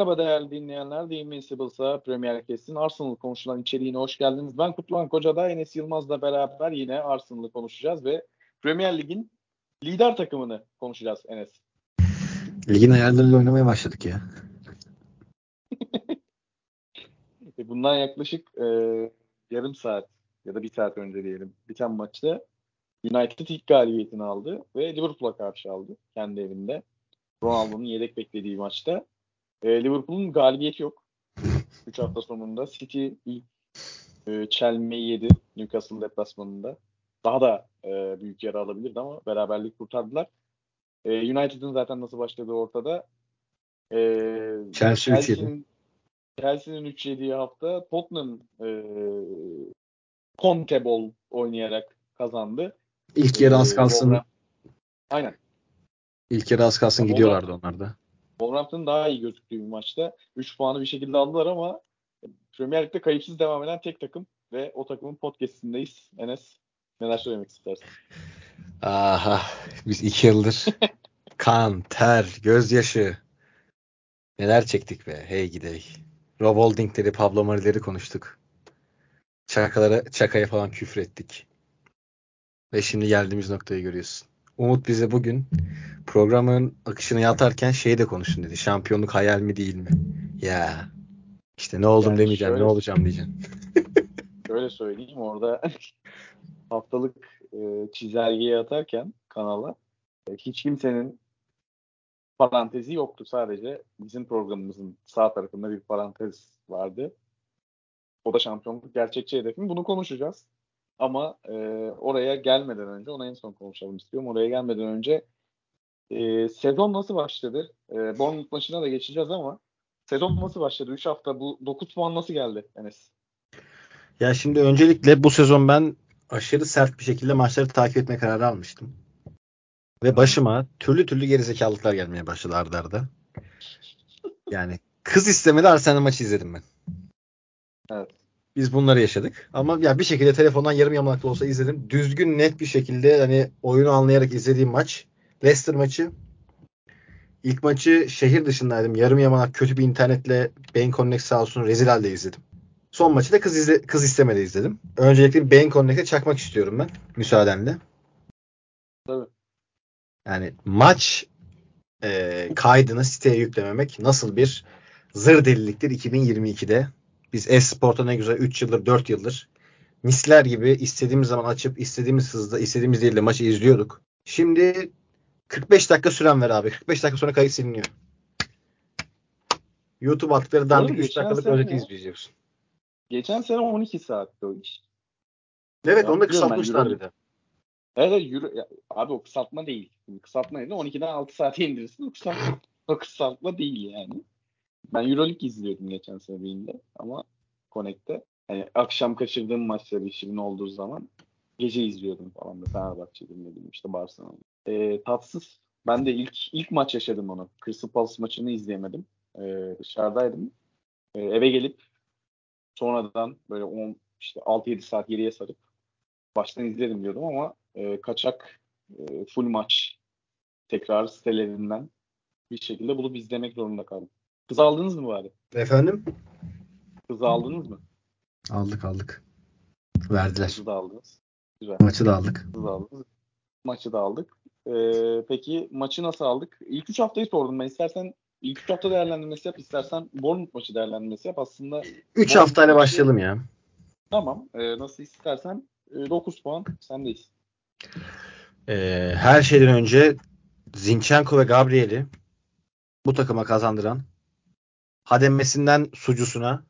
Merhaba değerli dinleyenler. The Invincibles'a Premier Kestin Arsenal konuşulan içeriğine hoş geldiniz. Ben Kutluhan Koca'da Enes Yılmaz'la beraber yine Arsenal'ı konuşacağız ve Premier Lig'in lider takımını konuşacağız Enes. Ligin ayarlarıyla oynamaya başladık ya. E, bundan yaklaşık e, yarım saat ya da bir saat önce diyelim biten maçta United ilk galibiyetini aldı ve Liverpool'a karşı aldı kendi evinde. Ronaldo'nun yedek beklediği maçta. E, Liverpool'un galibiyeti yok. 3 hafta sonunda City ilk e, çelmeyi yedi Newcastle deplasmanında. Daha da e, büyük yara alabilirdi ama beraberlik kurtardılar. E, United'ın zaten nasıl başladığı ortada. E, Chelsea 3 yedi. Chelsea'nin 3 yediği hafta Tottenham e, Conte oynayarak kazandı. İlk yarı az kalsın. Wolverhampton- Aynen. İlk yarı az kalsın gidiyorlardı onlar da. Wolverhampton daha iyi gözüktüğü bir maçta. 3 puanı bir şekilde aldılar ama Premier Lig'de kayıpsız devam eden tek takım ve o takımın podcastindeyiz. Enes neler söylemek istersin? Aha biz iki yıldır kan, ter, gözyaşı neler çektik be hey gidey. Rob Holding'leri, Pablo Mari'leri konuştuk. Çakalara, çakaya falan küfür ettik. Ve şimdi geldiğimiz noktayı görüyorsun. Umut bize bugün programın akışını yatarken şeyi de konuşun dedi. Şampiyonluk hayal mi değil mi? Ya işte ne oldum Yani demeyeceğim, şöyle- ne olacağım diyeceğim. Şöyle söyleyeyim orada haftalık e, çizelgeyi atarken kanala e, hiç kimsenin parantezi yoktu. Sadece bizim programımızın sağ tarafında bir parantez vardı. O da şampiyonluk gerçekçi hedefim. Bunu konuşacağız. Ama e, oraya gelmeden önce, ona en son konuşalım istiyorum. Oraya gelmeden önce e, sezon nasıl başladı? E, Bournemouth maçına da geçeceğiz ama sezon nasıl başladı? 3 hafta bu 9 puan nasıl geldi Enes? Ya şimdi öncelikle bu sezon ben aşırı sert bir şekilde maçları takip etme kararı almıştım. Ve başıma türlü türlü gerizekalıklar gelmeye başladı arda arda. Yani kız istemedi Arsenal maçı izledim ben. Evet. Biz bunları yaşadık. Ama ya bir şekilde telefondan yarım yamalak da olsa izledim. Düzgün net bir şekilde hani oyunu anlayarak izlediğim maç. Leicester maçı. İlk maçı şehir dışındaydım. Yarım yamalak kötü bir internetle Beyin Connect sağ olsun rezil halde izledim. Son maçı da kız, izle, kız istemedi izledim. Öncelikle Beyin Connect'e çakmak istiyorum ben. Müsaadenle. Tabii. Yani maç e, kaydını siteye yüklememek nasıl bir zır deliliktir 2022'de. Biz Esport'a ne güzel 3 yıldır 4 yıldır misler gibi istediğimiz zaman açıp istediğimiz hızda istediğimiz değil de maçı izliyorduk. Şimdi 45 dakika süren ver abi. 45 dakika sonra kayıt siliniyor. YouTube attıkları dandik 3 geçen dakikalık özeti izleyeceksin. Geçen sene 12 saatti o iş. Evet Ya onu da kısaltmışlar Euro- bir de. Evet, evet Euro- ya, abi o kısaltma değil. Kısaltma değil. 12'den 6 saate indirirsin. O kısaltma, o kısaltma değil yani. Ben Euroleague izliyordum geçen sene birinde ama Connect'te. Yani akşam kaçırdığım maçları işimin olduğu zaman gece izliyordum falan da Fenerbahçe dinledim işte Barcelona. Ee, tatsız. Ben de ilk ilk maç yaşadım onu. Crystal Palace maçını izleyemedim. Ee, dışarıdaydım. Ee, eve gelip sonradan böyle 10 işte 6-7 saat geriye sarıp baştan izlerim diyordum ama e, kaçak e, full maç tekrar sitelerinden bir şekilde bulup izlemek zorunda kaldım. Kız aldınız mı bari? Efendim? Kızı aldınız mı? Aldık aldık. Verdiler. Kızı da aldınız. Güzel. Maçı da aldık. Kızı da aldınız. Maçı da aldık. Ee, peki maçı nasıl aldık? İlk 3 haftayı sordum ben. İstersen ilk 3 hafta değerlendirmesi yap. istersen Bournemouth maçı değerlendirmesi yap. Aslında 3 Bu haftayla maçı- başlayalım ya. tamam. Ee, nasıl istersen e, 9 puan sendeyiz. Ee, her şeyden önce Zinchenko ve Gabriel'i bu takıma kazandıran hademmesinden sucusuna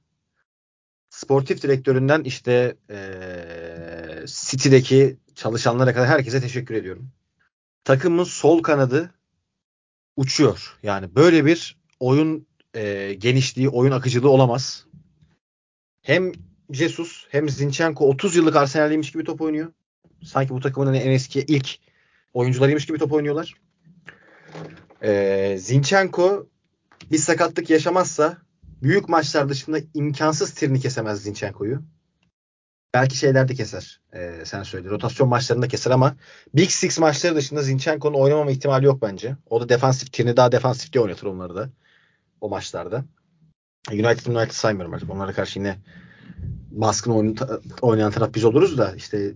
sportif direktöründen işte ee, City'deki çalışanlara kadar herkese teşekkür ediyorum. Takımın sol kanadı uçuyor. Yani böyle bir oyun ee, genişliği, oyun akıcılığı olamaz. Hem Jesus hem Zinchenko 30 yıllık Arsenal'liymiş gibi top oynuyor. Sanki bu takımın en eski ilk oyuncularıymış gibi top oynuyorlar. Ee, Zinchenko bir sakatlık yaşamazsa büyük maçlar dışında imkansız trini kesemez Zinchenko'yu. Belki şeylerde keser. Ee, sen söyle. Rotasyon maçlarında keser ama Big Six maçları dışında Zinchenko'nun oynamama ihtimali yok bence. O da defansif trini daha defansif diye oynatır onları da. O maçlarda. United United saymıyorum artık. Onlara karşı yine baskın oyun, oynayan taraf biz oluruz da işte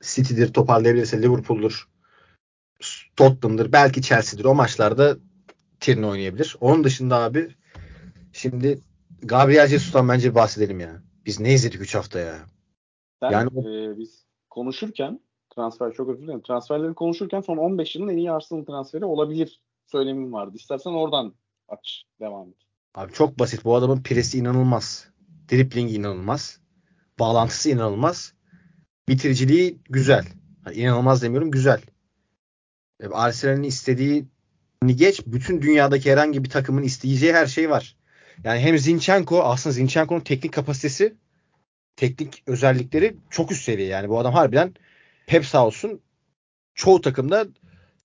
City'dir toparlayabilirse Liverpool'dur Tottenham'dır belki Chelsea'dir o maçlarda Tierney oynayabilir. Onun dışında abi şimdi Gabriel Jesus'tan bence bahsedelim ya. Biz ne izledik 3 hafta ya. Sen, yani e, biz konuşurken transfer çok özür dilerim. Transferleri konuşurken son 15 yılın en iyi Arsenal transferi olabilir söylemim vardı. İstersen oradan aç devam et. Abi çok basit. Bu adamın presi inanılmaz. Dribbling inanılmaz. Bağlantısı inanılmaz. Bitiriciliği güzel. Yani inanılmaz demiyorum güzel. E, Arsenal'in istediğini geç bütün dünyadaki herhangi bir takımın isteyeceği her şey var. Yani hem Zinchenko aslında Zinchenko'nun teknik kapasitesi teknik özellikleri çok üst seviye. Yani bu adam harbiden Pep sağ olsun çoğu takımda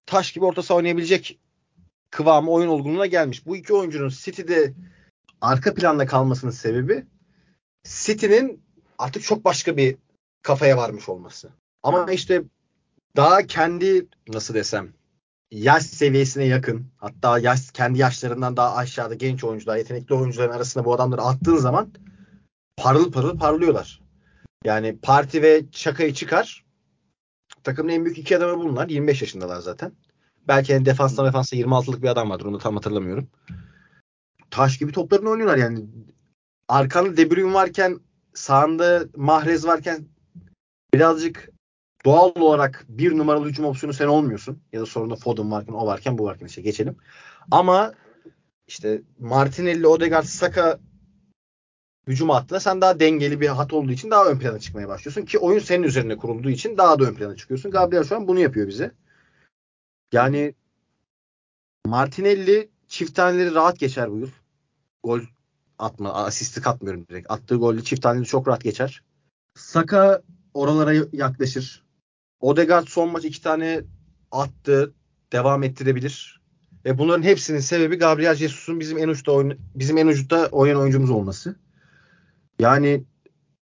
taş gibi orta saha oynayabilecek kıvamı oyun olgunluğuna gelmiş. Bu iki oyuncunun City'de arka planda kalmasının sebebi City'nin artık çok başka bir kafaya varmış olması. Ama işte daha kendi nasıl desem yaş seviyesine yakın hatta yaş kendi yaşlarından daha aşağıda genç oyuncular, yetenekli oyuncuların arasında bu adamları attığın zaman parıl parıl parlıyorlar. Yani Parti ve Şaka'yı çıkar. Takımın en büyük iki adamı bunlar. 25 yaşındalar zaten. Belki yani defansta defansta 26'lık bir adam vardır. Onu tam hatırlamıyorum. Taş gibi toplarını oynuyorlar yani. Arkanda De Bruyne varken sağında Mahrez varken birazcık doğal olarak bir numaralı hücum opsiyonu sen olmuyorsun. Ya da sorunda Foden varken o varken bu varken işte geçelim. Ama işte Martinelli, Odegaard, Saka hücum hattında sen daha dengeli bir hat olduğu için daha ön plana çıkmaya başlıyorsun ki oyun senin üzerine kurulduğu için daha da ön plana çıkıyorsun. Gabriel şu an bunu yapıyor bize. Yani Martinelli çift taneleri rahat geçer bu yıl. Gol atma, asisti katmıyorum direkt. Attığı golle çift taneleri çok rahat geçer. Saka oralara yaklaşır. Odegaard son maç iki tane attı. Devam ettirebilir. Ve bunların hepsinin sebebi Gabriel Jesus'un bizim en uçta oyun, bizim en uçta oynayan oyuncumuz olması. Yani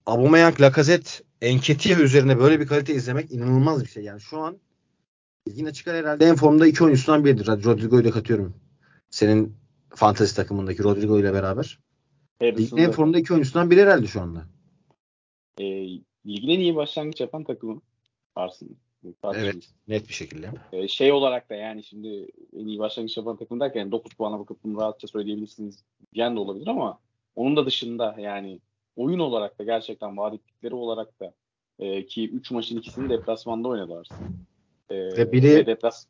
Aubameyang, Lacazette, Enketia üzerine böyle bir kalite izlemek inanılmaz bir şey. Yani şu an yine çıkar herhalde en formda iki oyuncusundan biridir. Hadi Rodrigo'yu da katıyorum. Senin fantasy takımındaki Rodrigo ile beraber. Ligin en formda iki oyuncusundan biri herhalde şu anda. E, ligin en iyi başlangıç yapan takımı Arsenal. Evet net bir şekilde. E, şey olarak da yani şimdi en iyi başlangıç yapan takım derken yani 9 puana bakıp bunu rahatça söyleyebilirsiniz diyen de olabilir ama onun da dışında yani oyun olarak da gerçekten vaat ettikleri olarak da e, ki 3 maçın ikisini deplasmanda oynadı Arsenal. E, ve biri ve deplas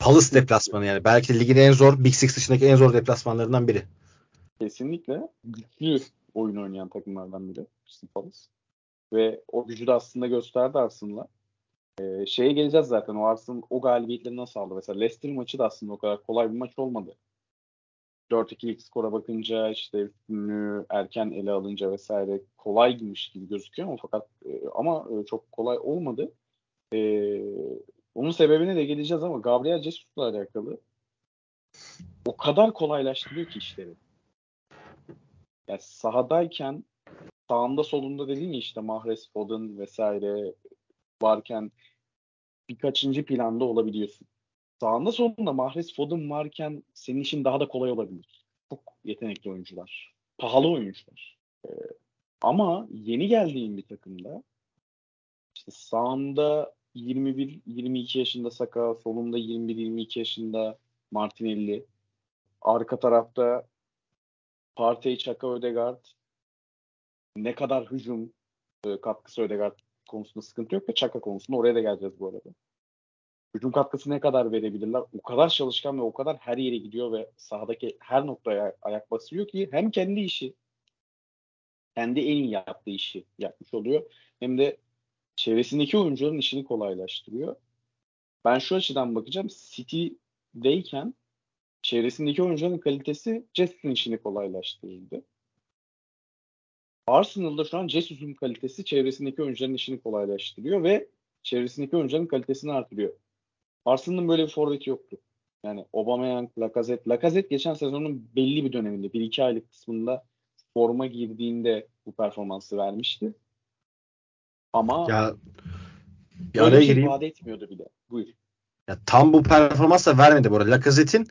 Palace deplasmanı yani. Belki de ligin en zor Big Six dışındaki en zor deplasmanlarından biri. Kesinlikle güçlü oyun oynayan takımlardan biri Crystal Palace. Ve o gücü de aslında gösterdi aslında. Ee, şeye geleceğiz zaten o Arsenal o galibiyetleri nasıl aldı? Mesela Leicester maçı da aslında o kadar kolay bir maç olmadı. 4-2'lik skora bakınca işte üstünlüğü erken ele alınca vesaire kolaymış gibi gözüküyor ama fakat e, ama e, çok kolay olmadı. E, onun sebebine de geleceğiz ama Gabriel Jesus'la alakalı o kadar kolaylaştırıyor ki işleri. Yani sahadayken sağında solunda dediğin işte Mahrez, Foden vesaire varken birkaçıncı planda olabiliyorsun. Sağında solunda Mahrez Foden varken senin için daha da kolay olabilir. Çok yetenekli oyuncular. Pahalı oyuncular. Ee, ama yeni geldiğin bir takımda işte sağında 21-22 yaşında Saka, solunda 21-22 yaşında Martinelli. Arka tarafta Partey, Çaka, Ödegaard. Ne kadar hücum e, katkısı Ödegaard konusunda sıkıntı yok ve Çaka konusunda oraya da geleceğiz bu arada hücum katkısı ne kadar verebilirler? O kadar çalışkan ve o kadar her yere gidiyor ve sahadaki her noktaya ayak basıyor ki hem kendi işi kendi en iyi yaptığı işi yapmış oluyor. Hem de çevresindeki oyuncuların işini kolaylaştırıyor. Ben şu açıdan bakacağım. City'deyken çevresindeki oyuncuların kalitesi Jesus'un işini kolaylaştırırdı. Arsenal'da şu an Jesus'un kalitesi çevresindeki oyuncuların işini kolaylaştırıyor ve çevresindeki oyuncuların kalitesini artırıyor. Arsenal'ın böyle bir forveti yoktu. Yani Aubameyang, Lacazette. Lacazette geçen sezonun belli bir döneminde, 1-2 aylık kısmında forma girdiğinde bu performansı vermişti. Ama ya, ya öyle şey vaat etmiyordu bile. Buyur. Ya tam bu performansla vermedi bu arada. Lacazette'in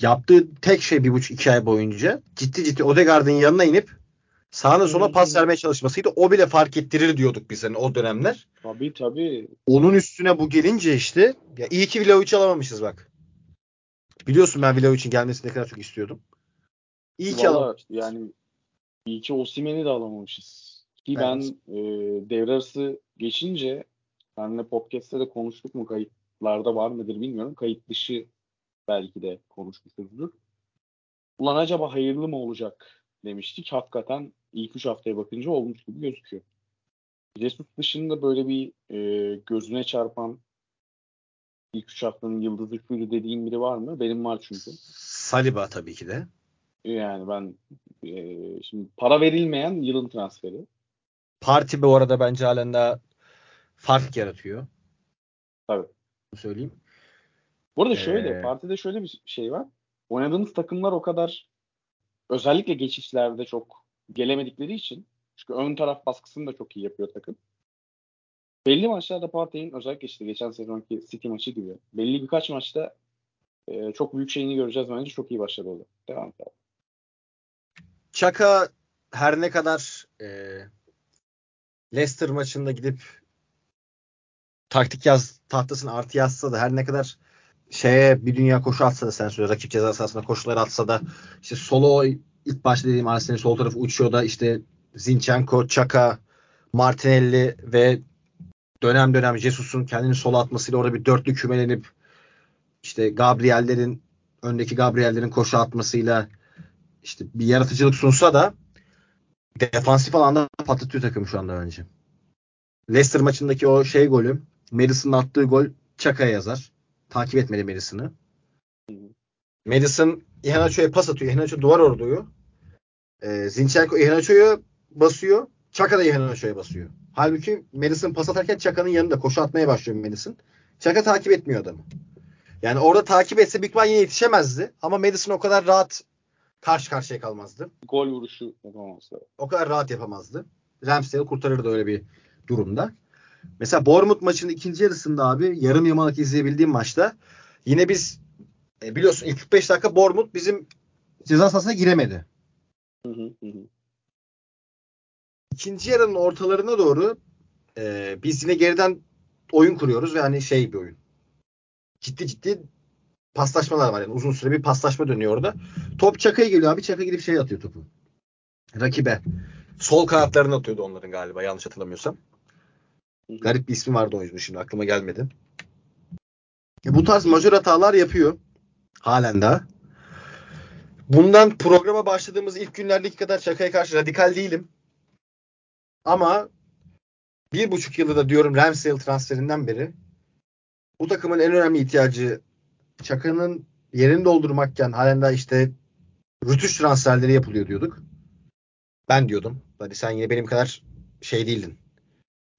yaptığı tek şey bir buçuk iki ay boyunca ciddi ciddi Odegaard'ın yanına inip sağına sola pas vermeye çalışmasıydı. O bile fark ettirir diyorduk biz hani o dönemler. Tabii tabii. Onun üstüne bu gelince işte ya iyi ki Vlahovic'i alamamışız bak. Biliyorsun ben Vlahovic'in gelmesini ne kadar çok istiyordum. İyi ki alamamışız. yani iyi ki Osimhen'i de alamamışız. Ki Evet. ben e, devre arası geçince seninle podcast'te de konuştuk mu kayıtlarda var mıdır bilmiyorum. Kayıt dışı belki de konuşmuşuzdur. Ulan acaba hayırlı mı olacak demiştik. Hakikaten ilk 3 haftaya bakınca olmuş gibi gözüküyor. Jesus dışında böyle bir e, gözüne çarpan ilk 3 haftanın yıldızı şuydu dediğim biri var mı? Benim var çünkü. Saliba tabii ki de. Yani ben e, şimdi para verilmeyen yılın transferi. Parti bu arada bence halen daha fark yaratıyor. Tabii. Söyleyeyim. Bu arada şöyle, Ee, partide şöyle bir şey var. Oynadığımız takımlar o kadar özellikle geçişlerde çok gelemedikleri için çünkü ön taraf baskısını da çok iyi yapıyor takım. Belli maçlarda Partey'in özellikle işte geçen sezonki City maçı gibi belli birkaç maçta e, çok büyük şeyini göreceğiz bence. Çok iyi başladı o da. Devam et. Çaka her ne kadar e, Leicester maçında gidip taktik yaz tahtasını artı yazsa da her ne kadar şeye bir dünya koşu atsa da sen söyle rakip ceza sahasında koşular atsa da işte solo ilk başta dediğim Arsenal'in sol tarafı uçuyor da işte Zinchenko, Çaka, Martinelli ve dönem dönem Jesus'un kendini sola atmasıyla orada bir dörtlü kümelenip işte Gabriel'lerin öndeki Gabriel'lerin koşu atmasıyla işte bir yaratıcılık sunsa da defansif alanda patlatıyor takım şu anda bence. Leicester maçındaki o şey golü Madison'ın attığı gol Çaka'ya yazar. Takip etmeli Madison'ı. Madison Iheanacho'ya pas atıyor. Iheanacho duvar orduyu. Ee, Zinchenko Iheanacho'ya basıyor. Çaka da Iheanacho'ya basıyor. Halbuki Madison pas atarken Çaka'nın yanında koşu atmaya başlıyor Madison. Çaka takip etmiyor adamı. Yani orada takip etse büyük ihtimal yine yetişemezdi. Ama Madison o kadar rahat karşı karşıya kalmazdı. Gol vuruşu yapamazlar. O kadar rahat yapamazdı. Ramsdale kurtarırdı öyle bir durumda. Mesela Bournemouth maçının ikinci yarısında abi yarım yamalak izleyebildiğim maçta yine biz e, biliyorsun ilk 45 dakika Bournemouth bizim ceza sahasına giremedi. Hı hı hı. hı. İkinci yarının ortalarına doğru e, biz yine geriden oyun kuruyoruz ve hani şey bir oyun. Ciddi ciddi paslaşmalar var yani uzun süre bir paslaşma dönüyor orada. Top Çaka'ya geliyor abi Çaka gidip şey atıyor topu. Rakibe. Sol kanatlarına atıyordu onların galiba yanlış hatırlamıyorsam. Garip bir ismi vardı oyuncunun şimdi aklıma gelmedi. E, bu tarz majör hatalar yapıyor. Halen daha. Bundan programa başladığımız ilk günlerdeki kadar Çaka'ya karşı radikal değilim. Ama bir buçuk yılda da diyorum Ramsdale transferinden beri bu takımın en önemli ihtiyacı Çaka'nın yerini doldurmakken halen daha işte rütüş transferleri yapılıyor diyorduk. Ben diyordum. Hadi sen yine benim kadar şey değildin.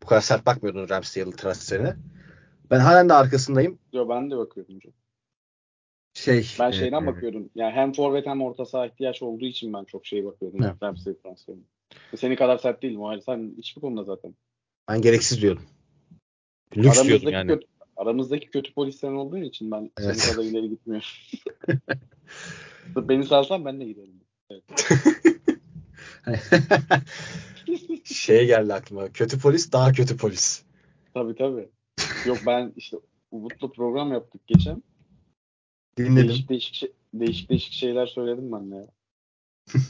Bu kadar sert bakmıyordun Ramsdale transferine. Ben halen de arkasındayım. Yo, ben de bakıyorum. canım. Şey, Ben şeyden e, bakıyorum. Yani hem forvet hem orta saha ihtiyaç olduğu için ben çok şey bakıyordum. Evet. Ramsey transferine. Seni kadar sert değilim. O ayrı. Sen hiçbir konuda zaten. Ben gereksiz diyordum. Lüks diyordum yani. Kötü, aramızdaki kötü polis sen olduğun için ben Evet. senin kadar ileri gitmiyorum. Beni salsan ben de giderim. şey geldi aklıma. Kötü polis daha kötü polis. Tabii tabii. Yok ben işte Umut'la program yaptık geçen. Dinledim. Değişik değişik, şey- değişik değişik şeyler söyledim ben de. ya.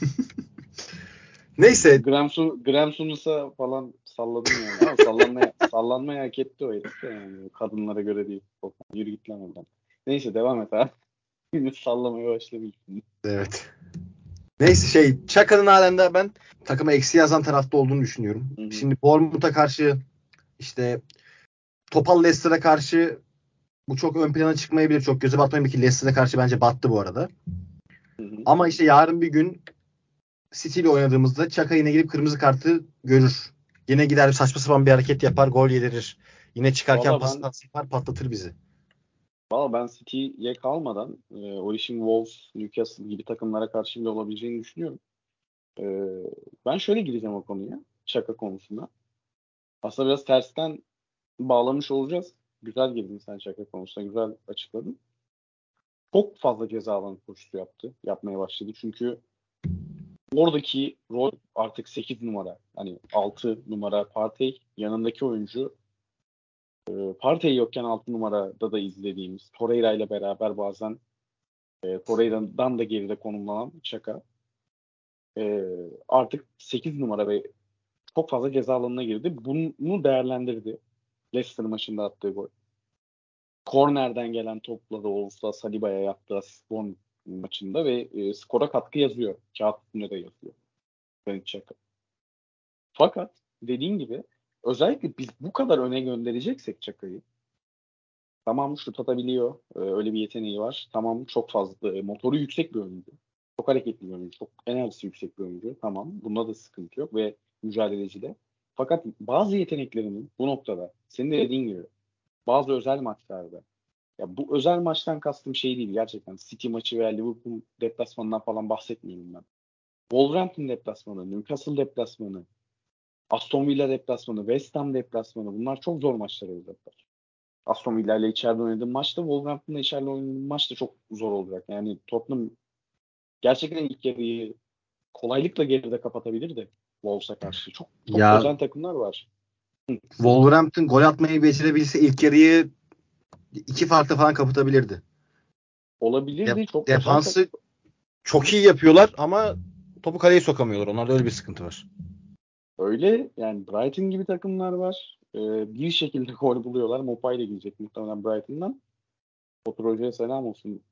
Neyse Graham, Sun, Graham Sunus'a falan salladım yani. Ama sallanmaya, sallanmaya hak etti o herif yani. Kadınlara göre değil. Yürü git lan oradan. Neyse devam et abi. Sallamaya başladım. Evet. Neyse şey Çaka'nın halen de ben takıma eksi yazan tarafta olduğunu düşünüyorum. Hı hı. Şimdi Bournemouth'a karşı işte Topal Leicester'a karşı bu çok ön plana çıkmayabilir. Çok göze batmayabilir ki Leicester'a karşı bence battı bu arada. Hı hı. Ama işte yarın bir gün City ile oynadığımızda Çaka yine gidip kırmızı kartı görür. Yine gider saçma sapan bir hareket yapar, gol yedirir. Yine çıkarken Vallahi pas ben- yapar, patlatır bizi. Valla ben City'ye kalmadan e, o işin Wolves, Newcastle gibi takımlara karşı bile olabileceğini düşünüyorum. E, ben şöyle gireceğim o konuya. Şaka konusunda. Aslında biraz tersten bağlamış olacağız. Güzel girdin sen şaka konusuna. Güzel açıkladın. çok fazla ceza alanı koşusu yaptı. Yapmaya başladı. Çünkü oradaki rol artık 8 numara. Hani 6 numara Partey. Yanındaki oyuncu e, Partey yokken 6 numarada da izlediğimiz Torreira ile beraber bazen e, Torreira'dan da geride konumlanan Çaka e, artık 8 numara ve çok fazla ceza alanına girdi. Bunu değerlendirdi. Leicester maçında attığı gol. Kornerden gelen topla da olsa Saliba'ya yaptığı asistan maçında ve e, skora katkı yazıyor. Kağıt üstünde de yazıyor. Xhaka. Fakat dediğin gibi özellikle biz bu kadar öne göndereceksek Çaka'yı tamam şut atabiliyor. E, öyle bir yeteneği var. Tamam çok fazla e, motoru yüksek bir oyuncu. Çok hareketli bir oyuncu. Çok enerjisi yüksek bir oyuncu. Tamam. Bunda da sıkıntı yok ve mücadeleci de. Fakat bazı yeteneklerinin bu noktada senin de dediğin gibi bazı özel maçlarda ya bu özel maçtan kastım şey değil gerçekten. City maçı veya Liverpool deplasmanından falan bahsetmiyorum ben. Wolverhampton deplasmanı, Newcastle deplasmanı, Aston Villa deplasmanı, West Ham deplasmanı bunlar çok zor maçlar olacaklar. Aston Villa ile içeride oynadığım maçta Wolverhampton'la içeride oynadığım maç da çok zor olacak. Yani Tottenham gerçekten ilk yarıyı kolaylıkla geride kapatabilir de Wolves'a karşı. Çok, çok ya, özel takımlar var. Wolverhampton gol atmayı becerebilse ilk yarıyı iki farklı falan kapatabilirdi. Olabilirdi. De- çok defansı çok iyi yapıyorlar ama topu kaleye sokamıyorlar. Onlarda öyle bir sıkıntı var. Öyle yani Brighton gibi takımlar var. Ee, bir şekilde gol buluyorlar. Mopay ile gidecek muhtemelen Brighton'dan. Otur Hoca'ya selam olsun.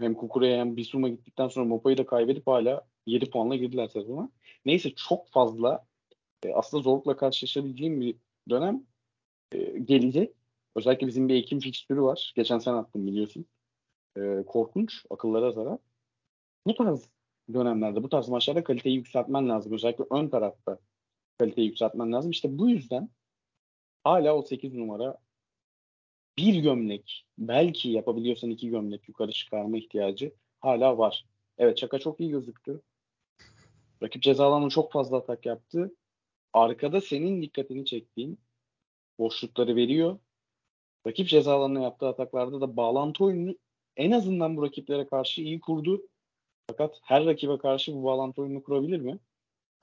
Hem Kukure'ye hem Bisum'a gittikten sonra Mopay'ı da kaybedip hala 7 puanla girdiler sezona. Neyse çok fazla e, aslında zorlukla karşılaşabileceğim bir dönem e, gelecek. Özellikle bizim bir Ekim fikstürü var. Geçen sene attım biliyorsun. E, korkunç. Akıllara zarar. Bu tarz dönemlerde, bu tarz maçlarda kaliteyi yükseltmen lazım. Özellikle ön tarafta kaliteyi yükseltmen lazım. İşte bu yüzden hala o 8 numara bir gömlek belki yapabiliyorsan iki gömlek yukarı çıkarma ihtiyacı hala var. Evet Çaka çok iyi gözüktü. Rakip ceza çok fazla atak yaptı. Arkada senin dikkatini çektiğin boşlukları veriyor. Rakip ceza alanına yaptığı ataklarda da bağlantı oyunu en azından bu rakiplere karşı iyi kurdu. Fakat her rakibe karşı bu bağlantı oyununu kurabilir mi?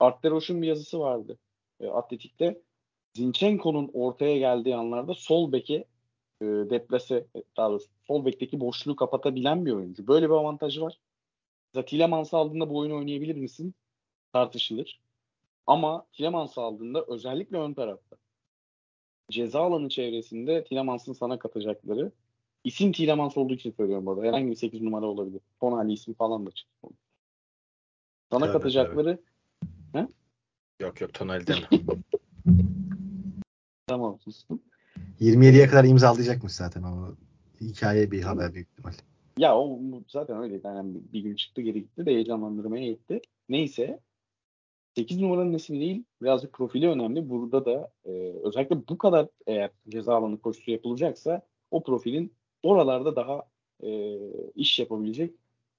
Art Deroche'un bir yazısı vardı. E, Atletik'te Zinchenko'nun ortaya geldiği anlarda sol beke e, deplase daha doğrusu sol bekteki boşluğu kapatabilen bir oyuncu. Böyle bir avantajı var. Mesela Tillemans'ı aldığında bu oyunu oynayabilir misin? Tartışılır. Ama Tillemans'ı aldığında özellikle ön tarafta ceza alanı çevresinde Tillemans'ın sana katacakları isim Tillemans olduğu için söylüyorum burada. Herhangi bir 8 numara olabilir. Tonali ismi falan da çıktı. Sana tabii, katacakları tabii. He? Yok yok Tonali deme. tamam sustum. 27'ye kadar imzalayacakmış zaten o hikaye bir haber büyük ihtimal. Ya o zaten öyle. Yani bir gün çıktı geri gitti de heyecanlandırmaya yetti. Neyse 8 numaranın ismi değil birazcık profili önemli. Burada da e, özellikle bu kadar eğer ceza alanı koşusu yapılacaksa o profilin oralarda daha e, iş yapabilecek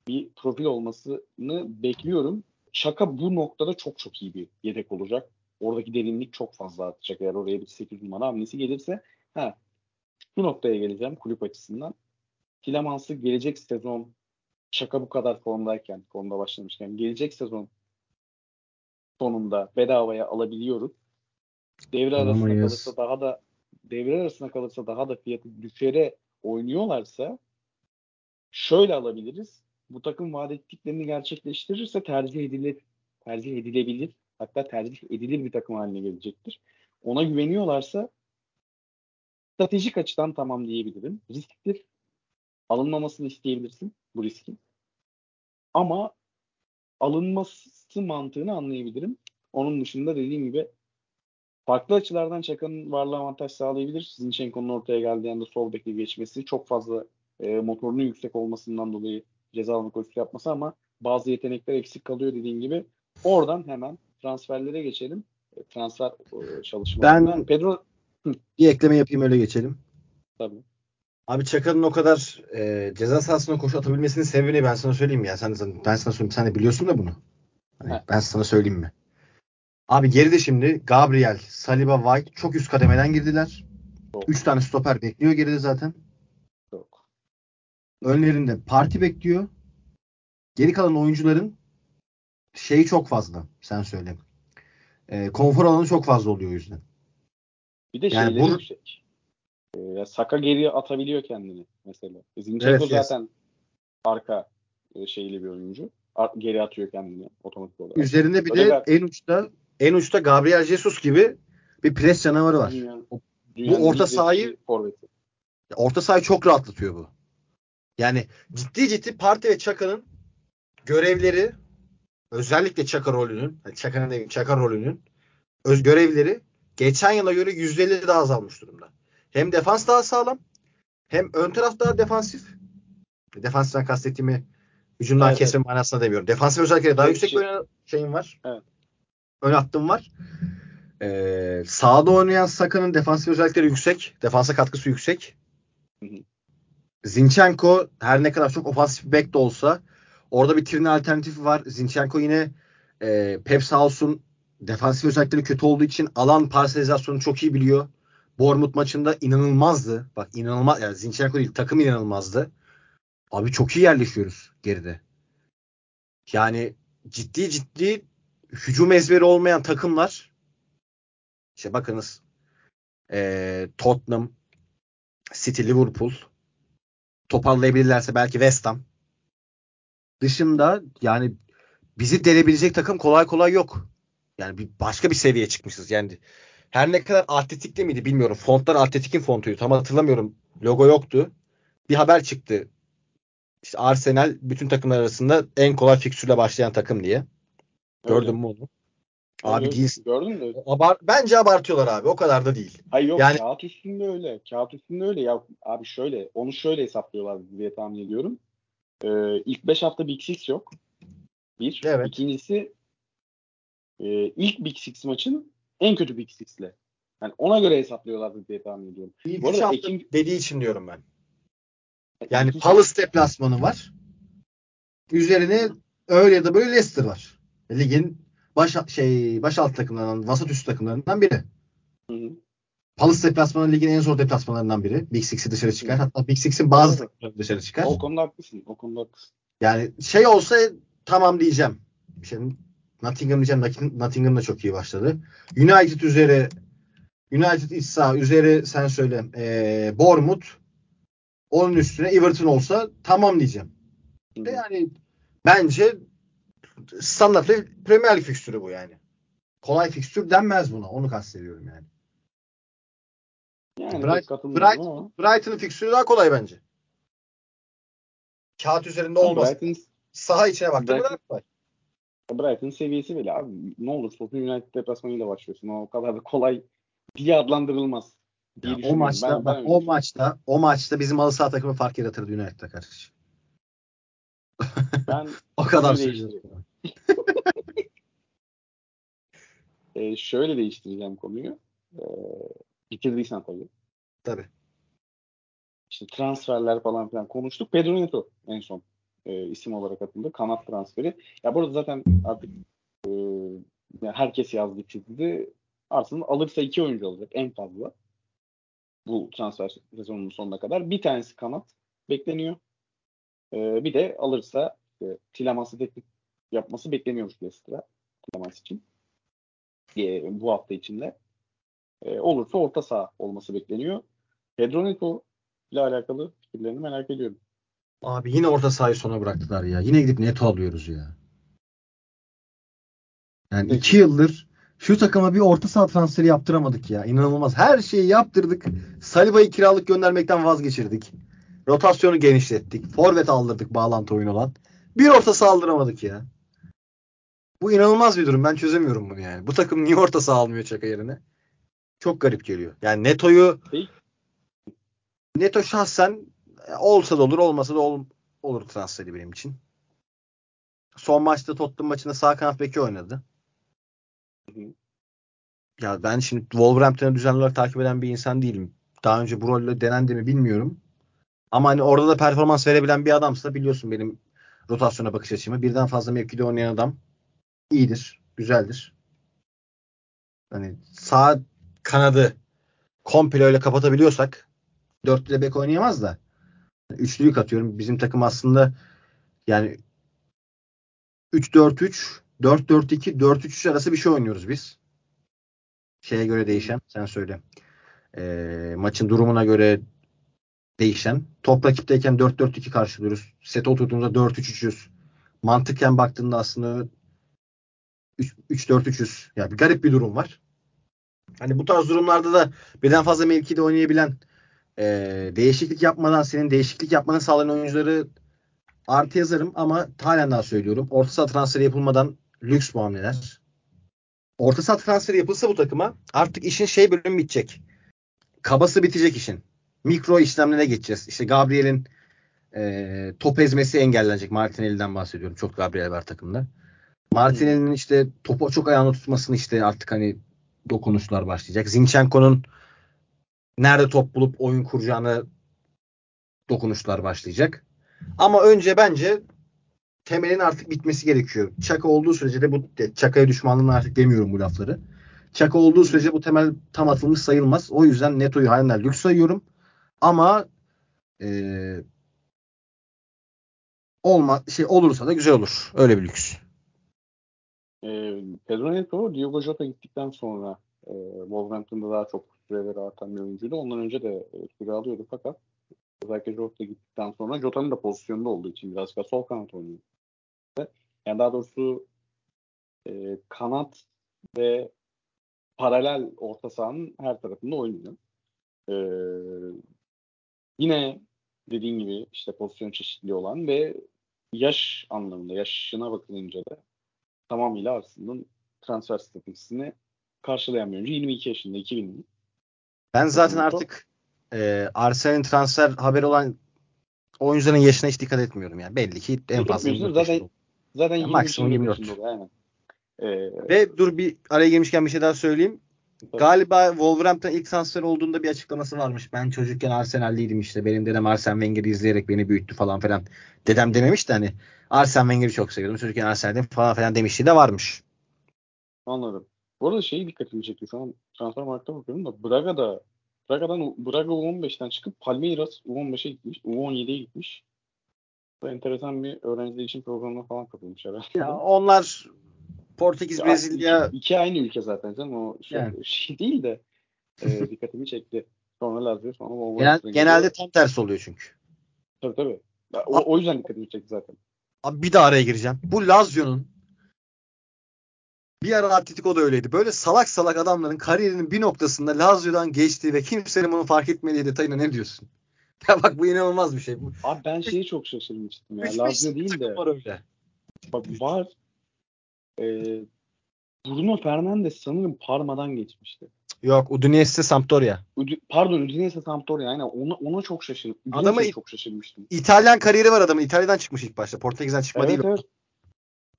bir profil olmasını bekliyorum. Şaka bu noktada çok çok iyi bir yedek olacak. Oradaki derinlik çok fazla artacak eğer oraya bir 8 numara hamlesi gelirse. Ha, şu noktaya geleceğim kulüp açısından. Tilemans'ı gelecek sezon şaka bu kadar formdayken, formda başlamışken gelecek sezon sonunda bedavaya alabiliyoruz. Devre arasında kalırsa daha da devre arasında kalırsa daha da fiyatı düşere oynuyorlarsa şöyle alabiliriz. Bu takım vaat ettiklerini gerçekleştirirse tercih edilir. Tercih edilebilir. Hatta tercih edilir bir takım haline gelecektir. Ona güveniyorlarsa stratejik açıdan tamam diyebilirim. Risktir. Alınmamasını isteyebilirsin bu riskin. Ama alınması mantığını anlayabilirim. Onun dışında dediğim gibi farklı açılardan Çaka'nın varlığı avantaj sağlayabilir. Zinchenko'nun ortaya geldiği anda sol beke geçmesi çok fazla e, motorunun yüksek olmasından dolayı ceza alma koşusu yapması ama bazı yetenekler eksik kalıyor dediğim gibi. Oradan hemen transferlere geçelim. E, transfer e, çalışmalarından. Ben Pedro bir ekleme yapayım öyle geçelim. Tabii. Abi Çaka'nın o kadar e, ceza sahasına koşu atabilmesinin sebebini ben sana söyleyeyim ya. Sen, sen ben sana söyleyeyim. Sen de biliyorsun da bunu. Hani ben sana söyleyeyim mi? Abi geride şimdi Gabriel, Saliba, White çok üst kademeden girdiler. Çok. Üç tane stoper bekliyor geride zaten. Önlerinde parti bekliyor. Geri kalan oyuncuların şeyi çok fazla. Sen söyle. E, konfor alanı çok fazla oluyor o yüzden. Bir de Yani şeyleri bu- yüksek. Ee, Saka geriye atabiliyor kendini mesela. Zinchenko Evet, yes. zaten arka e, şeyli bir oyuncu. Geri atıyor kendini otomatik olarak. Üzerinde bir Öyle de en uçta en uçta Gabriel Jesus gibi bir pres canavarı var. Dünya, dünyanın orta sahayı- forveti. Orta sahayı çok rahatlatıyor bu. Yani ciddi ciddi Parti ve Çaka'nın görevleri özellikle Çaka rolünün, hani Çaka'nın değil, Çaka rolünün öz görevleri geçen yıla göre %50 daha azalmış durumda. Hem defans daha sağlam hem ön taraf daha defansif. Defansiften kastettiğimi hücumdan Evet, kesme manasında demiyorum. Defansif özellikle daha Evet, yüksek bir şeyim var. Evet. Ön hattım var. Ee, sağda oynayan Saka'nın defansif özellikleri yüksek. Defansa katkısı yüksek. Hı hı. Zinchenko her ne kadar çok ofansif bir bek de olsa orada bir Tierney alternatifi var. Zinchenko yine e, Pep sağ olsun defansif özellikleri kötü olduğu için alan parselizasyonu çok iyi biliyor. Bournemouth maçında inanılmazdı. Bak inanılmaz yani Zinchenko değil takım inanılmazdı. Abi çok iyi yerleşiyoruz geride. Yani ciddi ciddi hücum ezberi olmayan takımlar işte bakınız e, Tottenham, City, Liverpool toparlayabilirlerse belki West Ham. Dışında yani bizi delebilecek takım kolay kolay yok. Yani bir başka bir seviyeye çıkmışız. Yani her ne kadar atletikte miydi bilmiyorum. Fontlar atletikin fontuydu. Tam hatırlamıyorum. Logo yoktu. Bir haber çıktı. İşte Arsenal bütün takımlar arasında en kolay fikstürle başlayan takım diye. Gördün mü onu? Abi değilsin. Gördün mü? Abar bence abartıyorlar abi. O kadar da değil. Hayır yok Yani- kağıt üstünde öyle. Kağıt üstünde öyle. Ya abi şöyle onu şöyle hesaplıyorlar diye tahmin ediyorum. Ee, ilk 5 hafta Big Six yok. Bir. Evet. İkincisi e, ilk Big Six maçın en kötü Big Six'le. Yani ona göre hesaplıyorlar diye tahmin ediyorum. İlk Bu arada hafta Ekim- dediği için diyorum ben. Yani İlk üç- Palace deplasmanı var. Üzerine öyle ya da böyle Leicester var. Ligin baş şey baş alt takımlarından, vasat üst takımlarından biri. Hı hı. Palace deplasmanı ligin en zor deplasmanlarından biri. Big Six'i dışarı çıkar. Hatta Big Six'in bazı takımları dışarı çıkar. O konuda haklısın. O konuda haklısın. Yani şey olsa tamam diyeceğim. Şimdi Nottingham diyeceğim. Notting- Nottingham da çok iyi başladı. United üzeri United iç saha üzeri sen söyle ee, Bournemouth onun üstüne Everton olsa tamam diyeceğim. Hı yani bence standart Premier Lig fikstürü bu yani. Kolay fikstür denmez buna. Onu kastediyorum yani. Yani Bright-. Brighton'ın fikstürü daha kolay bence. Kağıt üzerinde olmaz. Brighton, Saha içine baktığında Brighton- daha kolay. Brighton seviyesi bile abi. Ne olursa olsun United deplasmanıyla başlıyorsun. O kadar da kolay diye adlandırılmaz. diye Ya o maçta Ben- ben bak öyle o maçta o maçta bizim halı saha takımı fark yaratırdı United'a karşı. Ben O kadar söylüyorum. e, şöyle değiştireceğim konuyu. E, bitirdiysen tabii. Tabii. İşte transferler falan filan konuştuk. Pedro Neto en son e, isim olarak atıldı. Kanat transferi. Ya burada zaten artık e, herkes yazdı çizdi. Arsenal alırsa iki oyuncu olacak en fazla. Bu transfer sezonunun sonuna kadar. Bir tanesi kanat bekleniyor. E, bir de alırsa e, Tileman'sı teklif yapması bekleniyormuş Leicester'a. Tilemans için. E, bu hafta içinde. E, olursa orta saha olması bekleniyor. Pedro Neto ile alakalı fikirlerini merak ediyorum. Abi yine orta sahayı sona bıraktılar ya. Yine gidip Neto alıyoruz ya. Yani Peki. iki yıldır şu takıma bir orta saha transferi yaptıramadık ya. İnanılmaz. Her şeyi yaptırdık. Saliba'yı kiralık göndermekten vazgeçirdik. Rotasyonu genişlettik. Forvet aldırdık bağlantı oyun olan. Bir orta saha aldıramadık ya. Bu inanılmaz bir durum. Ben çözemiyorum bunu yani. Bu takım niye orta saha almıyor Çaka yerine? Çok garip geliyor. Yani Neto'yu. Neto şahsen olsa da olur olmasa da ol- olur transferi benim için. Son maçta Tottenham maçında sağ kanat beki oynadı. Ya ben şimdi Wolverhampton'ı düzenli olarak takip eden bir insan değilim. Daha önce bu rolle denendi mi bilmiyorum. Ama hani orada da performans verebilen bir adamsa biliyorsun benim rotasyona bakış açımı. Birden fazla mevkide oynayan adam iyidir, güzeldir. Hani sağ kanadı komple öyle kapatabiliyorsak dörtlü bek oynayamaz da Üçlüyü katıyorum. Bizim takım aslında yani 3-4-3, 4-4-2, 4-3 arası bir şey oynuyoruz biz. Şeye göre değişen. Sen söyle. E, maçın durumuna göre değişen. Top rakipteyken 4-4-2 karşılıyoruz. Set oturduğunda 4-3-3'üz. Mantıken baktığında aslında 3-4-3'üz. Yani bir garip bir durum var. Hani bu tarz durumlarda da birden fazla mevkide oynayabilen e, değişiklik yapmadan senin değişiklik yapmanı sağlayan oyuncuları artı yazarım ama halen daha söylüyorum. Orta saha transferi yapılmadan lüks bu hamleler. Orta saha transferi yapılsa bu takıma artık işin şey bölümü bitecek. Kabası bitecek işin. Mikro işlemlere geçeceğiz. İşte Gabriel'in e, top ezmesi engellenecek. Martinelli'den bahsediyorum. Çok Gabriel var takımda. Martinelli'nin işte topu çok ayağını tutmasını işte artık hani dokunuşlar başlayacak. Zinchenko'nun nerede top bulup oyun kuracağını dokunuşlar başlayacak. Ama önce bence temelin artık bitmesi gerekiyor. Çaka olduğu sürece de bu Çaka'ya düşmanlığını artık demiyorum bu lafları. Çaka olduğu sürece bu temel tam atılmış sayılmaz. O yüzden Neto'yu halen lüks sayıyorum. Ama ee, olma şey olursa da güzel olur. Öyle bir lüks. E, Pedro Neto, Diogo Jota gittikten sonra e, Wolverhampton'da daha çok süreleri artan bir oyuncuydu. Ondan önce de e, süre alıyordu fakat özellikle Jota gittikten sonra Jota'nın da pozisyonda olduğu için biraz da sol kanat oynuyor. Yani daha doğrusu e, kanat ve paralel orta sahanın her tarafında oynuyor. E, yine dediğin gibi işte pozisyon çeşitli olan ve yaş anlamında yaşına bakılınca da tamamıyla Arsenal'ın transfer stratejisini karşılayan bir oyuncu. 22 yaşında 2000'li. Ben zaten artık e, Arsenal'in transfer haberi olan oyuncuların yaşına hiç dikkat etmiyorum yani. Belli ki en fazla 24 zaten zaten yani maksimum 24. Oluyor, aynen. Ee, Ve dur bir araya girmişken bir şey daha söyleyeyim. Galiba Wolverhampton ilk transfer olduğunda bir açıklaması varmış. Ben çocukken Arsenal'liydim işte. Benim dedem Arsene Wenger'i izleyerek beni büyüttü falan filan. Dedem dememiş de hani Arsene Wenger'i çok seviyordum. Çocukken Arsenal'dim falan filan demişti de varmış. Anladım. Bu arada şeyi dikkatimi çekti. Şu an transfer markta bakıyorum da Braga'da Braga'dan Braga U15'ten çıkıp Palmeiras U15'e gitmiş. U17'ye gitmiş. Bu enteresan bir öğrenciler için programına falan katılmış herhalde. Ya onlar Portekiz, ya, Brezilya. İki, iki aynı ülke zaten canım. O şey, yani. şey değil de e, dikkatimi çekti. Sonra Lazio sonra Genel, Genelde tam tersi oluyor çünkü. Tabii tabii. O, o yüzden dikkatimi çekti zaten. Abi bir daha araya gireceğim. Bu Lazio'nun bir ara Atletico da öyleydi. Böyle salak salak adamların kariyerinin bir noktasında Lazio'dan geçtiği ve kimsenin bunu fark etmediği detayına ne diyorsun? Ya bak bu inanılmaz bir şey. Abi ben şeyi çok şaşırmıştım ya. Lazio değil de. Var öyle. Bak var. Ee, Bruno Fernandes sanırım Parma'dan geçmişti. Yok Udinese Sampdoria. Ud- Pardon Udinese Sampdoria aynen ona, ona çok şaşırdım. Adamı çok şaşırmıştım. İtalyan kariyeri var adamın. İtalya'dan çıkmış ilk başta. Portekiz'den çıkma evet, değil. Evet.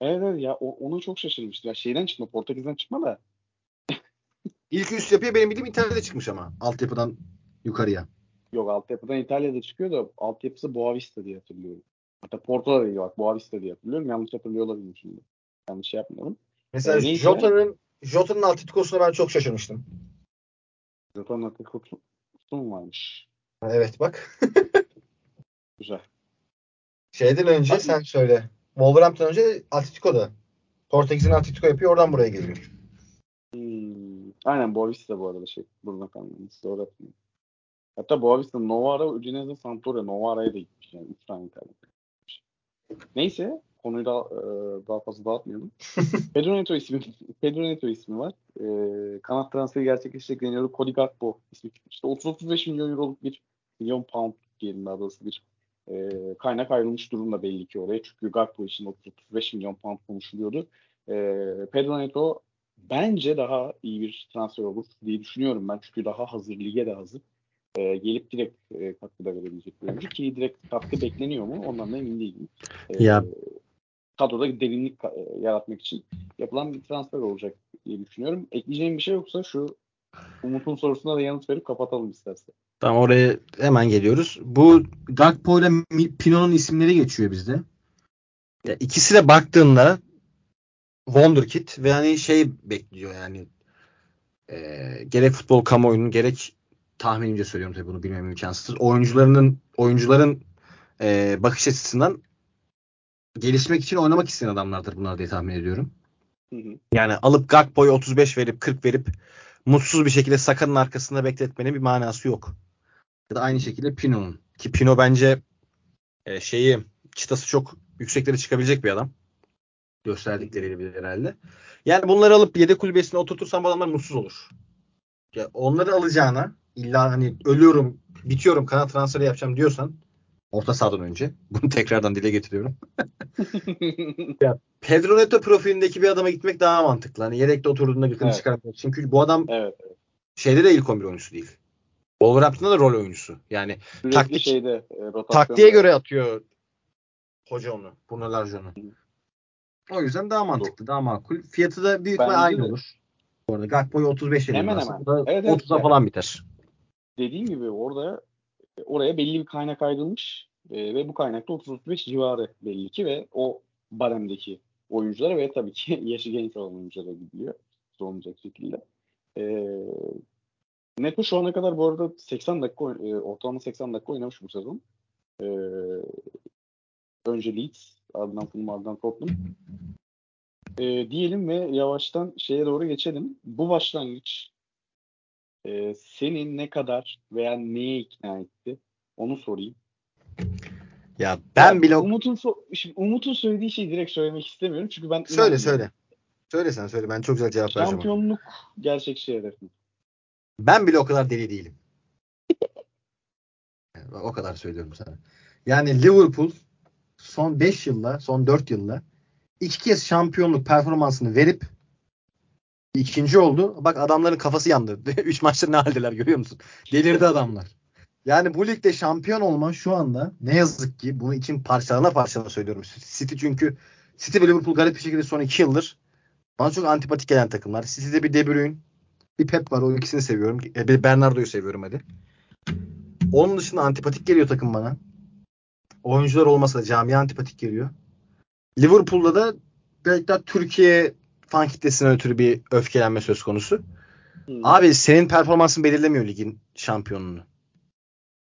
Evet evet ya o, ona çok şaşırmıştım. Ya şeyden çıkma Portekiz'den çıkma da. İlk üst yapıya benim bildiğim İtalya'da çıkmış ama altyapıdan yukarıya. Yok altyapıdan İtalya'da çıkıyor da altyapısı Boavista diye hatırlıyorum. Hatta Porto'da değil bak Boavista diye hatırlıyorum. Yanlış hatırlıyor olabilirim şimdi. Yanlış yapmayalım. Mesela ee, Jota'nın Jota'nın Atletico'suna ben çok şaşırmıştım. Jota'nın Atletico'su mu varmış? Evet bak. Güzel. Şeyden önce Abi, sen söyle. Wolverhampton önce Atletico'da. Portekiz'in Atletico yapıyor oradan buraya geliyor. Hmm, aynen Boavista bu arada şey. Buradan kalmamız. Doğru hatırlıyorum. Hatta Boavista, Novara, Udinese, Sampdoria, Novara'ya da gitmiş. Yani 3 tane İtalya. Neyse konuyu da e, daha fazla dağıtmayalım. Pedro Neto ismi, Pedro Neto ismi var. E, kanat transferi gerçekleşecek deniyordu. Cody Gakpo ismi çıkmıştı. 30-35 milyon euroluk bir milyon pound diyelim daha doğrusu bir e, kaynak ayrılmış durumda belli ki oraya. Çünkü Gakpo için 30-35 milyon pound konuşuluyordu. E, Pedro Neto bence daha iyi bir transfer olur diye düşünüyorum ben. Çünkü daha hazır, lige de hazır. E, gelip direkt e, katkı da verebilecek bir oyuncu ki direkt katkı bekleniyor mu ondan da emin değilim. E, ya kadroda derinlik e, yaratmak için yapılan bir transfer olacak diye düşünüyorum. Ekleyeceğim bir şey yoksa şu Umut'un sorusuna da yanıt verip kapatalım istersen. Tamam oraya hemen geliyoruz. Bu Gakpo ile Pino'nun isimleri geçiyor bizde. Ya ikisi de baktığında Wonderkid ve hani şey bekliyor yani e, gerek futbol kamuoyunun gerek tahminimce söylüyorum tabii bunu bilmem imkansız. Oyuncularının oyuncuların e, bakış açısından gelişmek için oynamak isteyen adamlardır bunlar diye tahmin ediyorum. Hı hı. Yani alıp Gakpo'yu 35 verip 40 verip mutsuz bir şekilde Saka'nın arkasında bekletmenin bir manası yok. Ya da aynı şekilde Pino'nun. Ki Pino bence e, şeyi çıtası çok yükseklere çıkabilecek bir adam. Gösterdikleriyle bir herhalde. Yani bunları alıp yedek kulübesine oturtursan bu adamlar mutsuz olur. Ya onları alacağına illa hani ölüyorum, bitiyorum, kanat transferi yapacağım diyorsan orta sahadan önce. Bunu tekrardan dile getiriyorum. Pedro Neto profilindeki bir adama gitmek daha mantıklı. Hani yedekte oturduğunda gıkını Evet. çıkarmak. Çünkü bu adam evet. şeyde de ilk 11 oyuncusu değil. Wolverhampton'da da rol oyuncusu. Yani Sürekli Taktik- şeyde e, rotasyon. taktiğe göre atıyor hoca onu. Bruno Larjon'u. O yüzden daha mantıklı, daha makul. Fiyatı da büyük ihtimal aynı de. olur. Bu arada Gakpo'yu 35 Hemen veriyorlarsa hemen. da Evet, evet. 30'a Yani- falan biter. dediğim gibi orada oraya belli bir kaynak ayrılmış e, ve bu kaynakta 30-35 civarı belli ki ve o baremdeki oyunculara ve tabii ki yaşı genç olan oyunculara gidiliyor. Olmayacak şekilde. E, Neto şu ana kadar bu arada 80 dakika e, ortalama 80 dakika oynamış bu sezon. E, önce Leeds, ardından Fulham, ardından Tottenham. E, diyelim ve yavaştan şeye doğru geçelim. Bu başlangıç e, seni ne kadar veya neye ikna etti? Onu sorayım. Ya ben Ya, bile Umut'un so- şimdi Umut'un söylediği şeyi direkt söylemek istemiyorum çünkü ben söyle söyle. Söyle sen söyle. Ben çok güzel cevap vereceğim. ona. Şampiyonluk gerçekçi hedef mi? Ben bile o kadar deli değilim. Yani o kadar söylüyorum sana. Yani Liverpool son 5 yılda, son 4 yılda iki kez şampiyonluk performansını verip ikinci oldu. Bak adamların kafası yandı. 3 maçta ne haldeler görüyor musun? Delirdi adamlar. Yani bu ligde şampiyon olma şu anda ne yazık ki bunu için parçalana parçalana söylüyorum. City çünkü City ve Liverpool garip bir şekilde son 2 yıldır bana çok antipatik gelen takımlar. City'de bir De Bruyne, bir Pep var. O ikisini seviyorum. E, Bir Bernardo'yu seviyorum hadi. Onun dışında antipatik geliyor takım bana. Oyuncular olmasa da camia antipatik geliyor. Liverpool'da da belki daha Türkiye fan kitlesine ötürü bir öfkelenme söz konusu. Hı. Abi senin performansın belirlemiyor ligin şampiyonluğunu.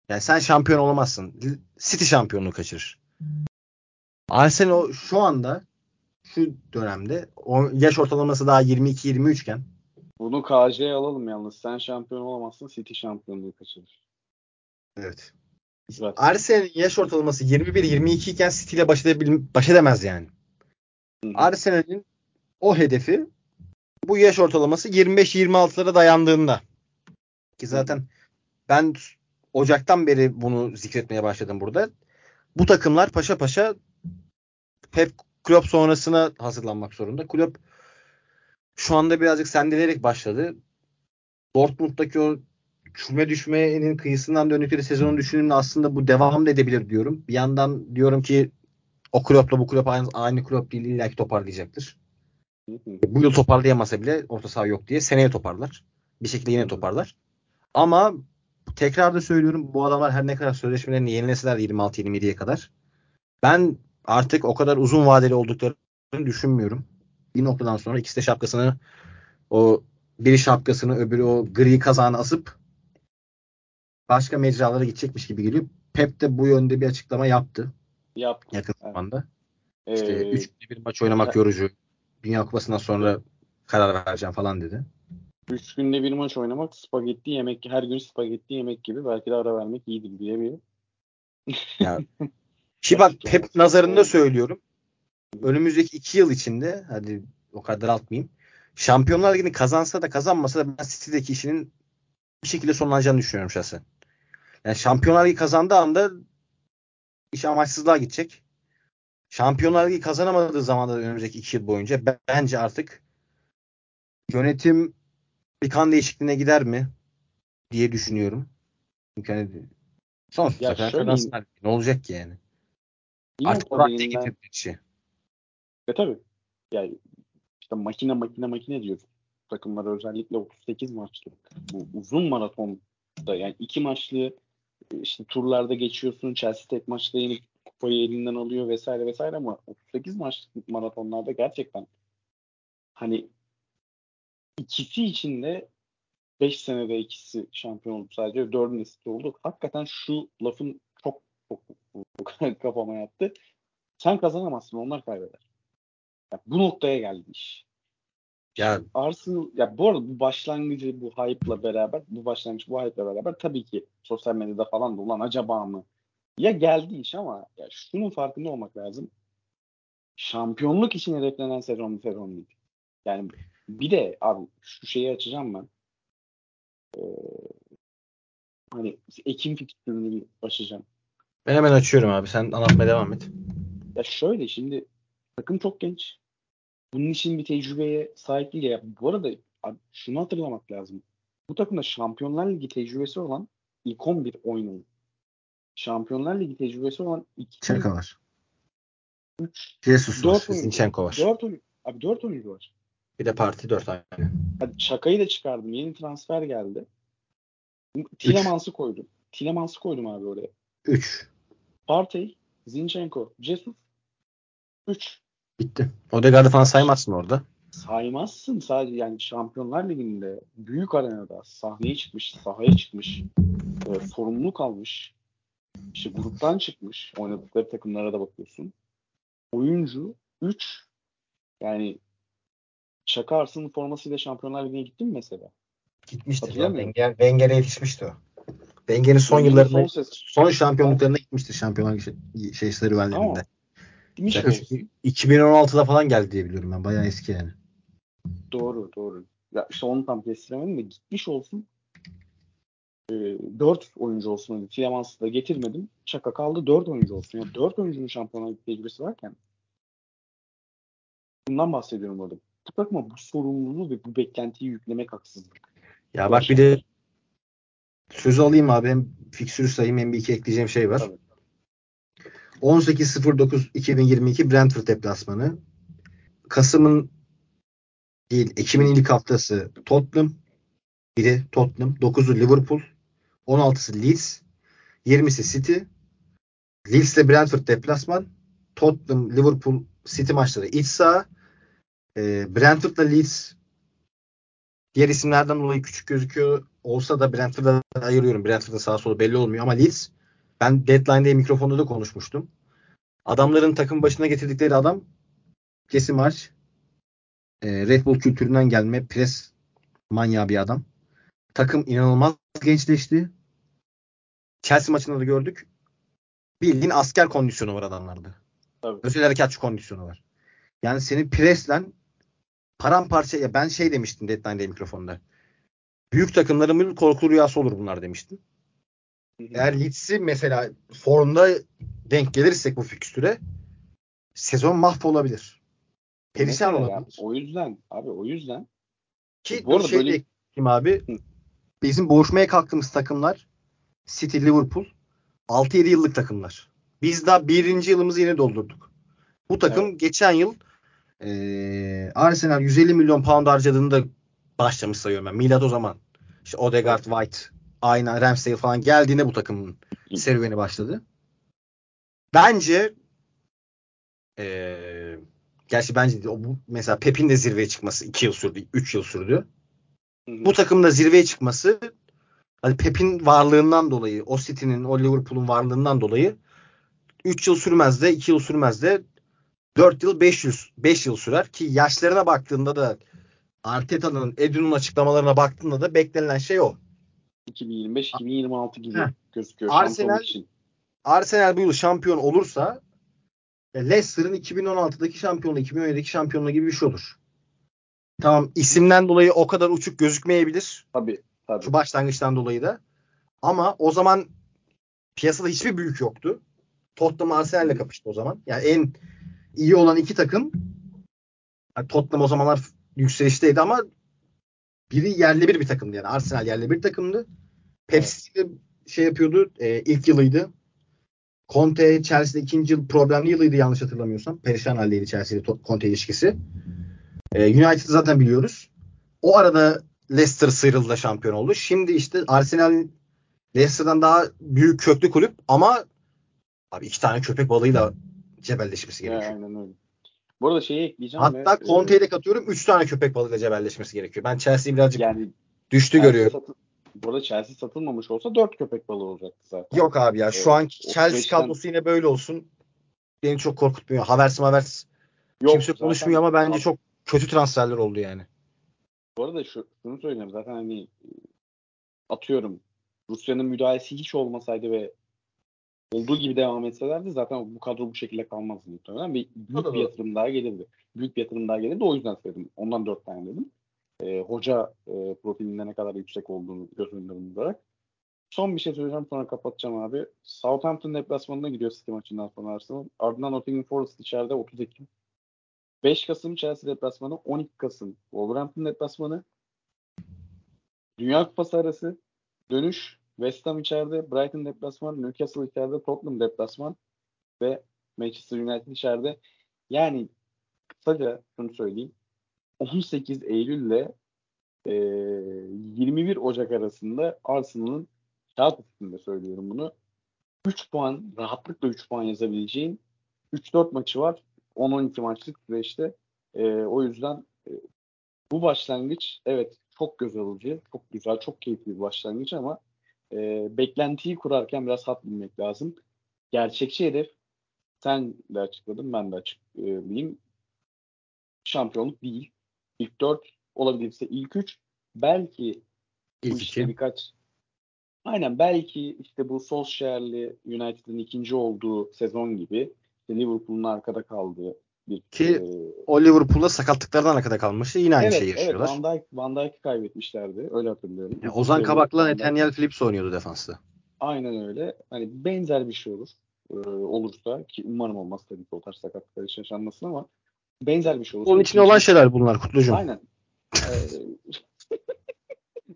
Yani sen şampiyon olamazsın. City şampiyonluğu kaçırır. Arsenal şu anda şu dönemde yaş ortalaması daha 22-23 iken Bunu KJ'ye alalım yalnız. Sen şampiyon olamazsın. City şampiyonluğu kaçırır. evet. Zaten. Arsenal'in yaş ortalaması 21-22 iken City ile baş, edebil- baş edemez yani. Arsenal'in o hedefi bu yaş ortalaması 25-26'lara dayandığında. Ki zaten ben Ocak'tan beri bunu zikretmeye başladım burada. Bu takımlar paşa paşa Pep Klopp sonrasına hazırlanmak zorunda. Klopp şu anda birazcık sendeleyerek başladı. Dortmund'daki o küme düşmenin kıyısından döndükleri sezonu düşündüğümde aslında bu devam da edebilir diyorum. Bir yandan diyorum ki o Klopp'la bu Klopp aynı, aynı Klopp değil illaki toparlayacaktır. Bu yıl toparlayamasa bile orta saha yok diye seneye toparlar. Bir şekilde yine toparlar. Ama tekrar da söylüyorum bu adamlar her ne kadar sözleşmelerini yenileseler 26-27'ye kadar ben artık o kadar uzun vadeli olduklarını düşünmüyorum. Bir noktadan sonra ikisi de şapkasını o biri şapkasını öbürü o gri kazağını asıp başka mecralara gidecekmiş gibi geliyor. Pep de bu yönde bir açıklama yaptı Yaptı. yakın Evet. zamanda. İşte Ee, 3 günde bir maç oynamak yorucu. Dünya Kupası'ndan sonra karar vereceğim falan dedi. üç günde bir maç oynamak spagetti yemek her gün spagetti yemek gibi belki de ara vermek iyidir diye bir Ya ki bak. Pep nazarında söylüyorum. Önümüzdeki iki yıl içinde hadi o kadar daraltmayayım. Şampiyonlar Ligi'ni kazansa da kazanmasa da ben City'deki işinin bir şekilde sonlanacağını düşünüyorum şahsen. Yani Şampiyonlar Ligi kazandığı anda iş amaçsızlığa gidecek. Şampiyonlar Ligi kazanamadığı zaman da önümüzdeki iki yıl boyunca ben- bence artık yönetim bir kan değişikliğine gider mi diye düşünüyorum. Çünkü hani kadar şöyle-. Ne olacak ki yani? İyi Artık o değininden- getirdi işi. E tabii. Yani işte makine makine makine diyoruz. Takımlar özellikle 38 maçlık. Bu uzun maratonda yani iki maçlı işte turlarda geçiyorsun. Chelsea tek maçta yenip kupayı elinden alıyor vesaire vesaire ama 38 maçlık maratonlarda gerçekten hani ikisi için de 5 senede ikisi şampiyon oldu sadece. Dördünde City oldu. Hakikaten şu lafın çok çok, çok kafama yattı. Sen kazanamazsın onlar kaybeder. Yani bu noktaya geldi iş. Ya Arsenal ya bu arada bu başlangıcı bu hype'la beraber bu başlangıç bu hype'la beraber tabii ki sosyal medyada falan da ulan acaba mı? Ya geldi iş ama ya şunun farkında olmak lazım. Şampiyonluk için hedeflenen sezon sezon değil. Yani bir de abi şu şeyi açacağım ben. Ee, hani Ekim fikstürünü açacağım. ben hemen açıyorum abi. Sen anlatmaya devam et. Ya şöyle şimdi takım çok genç. Bunun için bir tecrübeye sahip değil. Ya bu arada abi şunu hatırlamak lazım. Bu takımda Şampiyonlar Ligi tecrübesi olan ilk 11 oynadı. Şampiyonlar Ligi tecrübesi olan 2 Çaka var. 3 Jesus var. 4 oyuncu. Zinchenko var. 4 oyuncu. Abi 4 oyuncu var. Bir de parti 4 tane. Hadi Çaka'yı da çıkardım. Yeni transfer geldi. Tilemans'ı koydum. Tilemans'ı koydum abi oraya. 3. Partey, Zinchenko, Jesus 3. Bitti. Odegaard'ı falan saymazsın orada. saymazsın sadece yani Şampiyonlar Ligi'nde büyük arenada sahneye çıkmış, sahaya çıkmış, e, sorumluluk almış, işte gruptan çıkmış, oynadıkları takımlara da bakıyorsun. Oyuncu 3 yani Şaka Arsenal formasıyla Şampiyonlar Ligi'ne gitti mi mesela? Gitmiştir. Wenger, Wenger'e yetişmişti o. Wenger'in son Wenger'in yıllarında son son, şampiyonluklarına gitmiştir şampiyonlar şey, şey serüvenlerinde. Tamam. Gitmiş Şaka olsun. çünkü 2016'da falan geldi diye biliyorum ben. Bayağı eski yani. Doğru doğru. Ya işte onu tam kestiremedim de gitmiş olsun. E, 4 oyuncu olsun. Hani Tielemans'ı da getirmedim. Şaka kaldı 4 oyuncu olsun. Yani 4 oyuncunun şampiyonlar tecrübesi varken bundan bahsediyorum orada. Bu takıma bu sorumluluğu ve bu beklentiyi yüklemek haksızlık. Ya bak bir de sözü alayım abi. Hem fiksürü sayayım hem bir iki ekleyeceğim şey var. Tabii. 18.09.2022 Brentford deplasmanı. Kasım'ın değil Ekim'in ilk haftası Tottenham. Biri Tottenham. 9'u Liverpool. 16'sı Leeds. 20'si City. Leeds ile Brentford deplasman. Tottenham, Liverpool, City maçları iç saha. Ee, Brentford ile Leeds diğer isimlerden dolayı küçük gözüküyor olsa da Brentford'a ayırıyorum. Brentford'ın sağ solu belli olmuyor ama Leeds ben deadline'de mikrofonda da konuşmuştum. Adamların takım başına getirdikleri adam kesin maç. Ee, Red Bull kültüründen gelme pres manyağı bir adam. Takım inanılmaz gençleşti. Chelsea maçında da gördük. Bildiğin asker kondisyonu var adamlarda. Tabii. Özel harekatçı kondisyonu var. Yani seni presle paramparça ya ben şey demiştim Deadline'de mikrofonda. Büyük takımlarımın korku rüyası olur bunlar demiştim. Eğer Leeds'i mesela formda denk gelirsek bu fikstüre sezon mahvolabilir. Perişan Mesela ya, olabilir. o yüzden abi o yüzden Ki Bu arada şey böyle- abi. Bizim boğuşmaya kalktığımız takımlar City, Liverpool 6-7 yıllık takımlar. Biz daha birinci yılımızı yeni doldurduk. Bu takım geçen yıl eee Arsenal 150 milyon pound harcadığında başlamış sayıyorum ben. Milat o zaman. İşte Odegaard, White, aynen Ramsdale falan geldiğinde bu takımın serüveni başladı. Bence eee gerçi bence de o bu mesela Pep'in de zirveye çıkması 2 yıl sürdü, 3 yıl sürdü. Bu takımda zirveye çıkması hani Pep'in varlığından dolayı, o City'nin, o Liverpool'un varlığından dolayı 3 yıl sürmez de 2 yıl sürmez de 4 yıl 500 5 yıl sürer ki yaşlarına baktığında da Arteta'nın Edun'un açıklamalarına baktığında da beklenilen şey o. 2025-2026 gibi Heh. gözüküyor Arsenal- için. Arsenal bu yıl şampiyon olursa ya Leicester'ın 2016'daki şampiyonluğu, 2017'deki şampiyonluğu gibi bir şey olur. Tamam isimden dolayı o kadar uçuk gözükmeyebilir. Tabii tabii. Şu başlangıçtan dolayı da. Ama o zaman piyasada hiçbir büyük yoktu. Tottenham Arsenal'le kapıştı o zaman. Yani en iyi olan iki takım yani Tottenham o zamanlar yükselişteydi ama biri yerli bir bir takımdı yani. Arsenal yerli bir takımdı. Pepsi şey yapıyordu. E, ilk yılıydı. Conte Chelsea'de ikinci yıl problemli yılıydı yanlış hatırlamıyorsam. Perişan haldeydi Chelsea ile To- Conte ilişkisi. E, United'ı zaten biliyoruz. O arada Leicester sıyrıldı da şampiyon oldu. Şimdi işte Arsenal Leicester'dan daha büyük köklü kulüp ama abi iki tane köpek balığıyla cebelleşmesi gerekiyor. aynen öyle. Bu arada şeyi ekleyeceğim Hatta ve, Conte'yi de katıyorum. Üç tane köpek balığıyla cebelleşmesi gerekiyor. Ben Chelsea'yi e, birazcık yani düştü Chelsea görüyorum. satın- Bu arada Chelsea satılmamış olsa 4 köpek balığı olacaktı zaten. Yok abi ya şu Evet, an Chelsea 35'ten kadrosu yine böyle olsun. Beni çok korkutmuyor. Havertz Havertz Yok, kimse konuşmuyor ama bence çok kötü transferler oldu yani. Bu arada şu, şunu söyleyeyim zaten hani atıyorum Rusya'nın müdahalesi hiç olmasaydı ve olduğu gibi devam etselerdi zaten bu kadro bu şekilde kalmazdı muhtemelen. Bir, büyük bir yatırım daha gelirdi. Büyük bir yatırım daha gelirdi. O yüzden söyledim. Ondan dört tane dedim. E, hoca e, profilinde ne kadar yüksek olduğunu göz önünde bulundurarak. Son bir şey söyleyeceğim sonra kapatacağım abi. Southampton deplasmanına gidiyor City maçından sonra Arsenal. Ardından Nottingham Forest içeride 30 Ekim. 5 Kasım Chelsea deplasmanı, 12 Kasım Wolverhampton deplasmanı. Dünya Kupası arası dönüş West Ham içeride, Brighton deplasman, Newcastle içeride, Tottenham deplasman ve Manchester United içeride. Yani kısaca şunu söyleyeyim. 18 Eylül ile e, 21 Ocak arasında Arsenal'ın kağıt üstünde söylüyorum bunu. 3 puan, rahatlıkla 3 puan yazabileceğin 3-4 maçı var. 10-12 maçlık süreçte. E, o yüzden e, bu başlangıç evet çok göz alıcı, çok güzel, çok keyifli bir başlangıç ama e, beklentiyi kurarken biraz hat bilmek lazım. Gerçekçi hedef sen de açıkladın, ben de açıklayayım. Şampiyonluk değil. İlk 4 olabilirse ilk 3 belki bu İlk işte iki. birkaç aynen belki işte bu Solskjaer'li United'ın ikinci olduğu sezon gibi işte Liverpool'un arkada kaldığı bir Ki e, O Liverpool'da sakatlıklardan arkada kalmıştı. Yine aynı evet, şeyi evet yaşıyorlar. Van Dijk, Van Dijk'ı kaybetmişlerdi. Öyle hatırlıyorum. Ya Uzun Ozan Kabak'la Nathaniel Phillips oynuyordu defansta. Aynen öyle. Hani benzer bir şey olur. Ee, olursa ki umarım olmaz tabii ki o tarz sakatlıklar hiç yaşanmasın ama benzer bir şey olursa. Onun içinde olan şeyler bunlar Kutlucuğum. Aynen.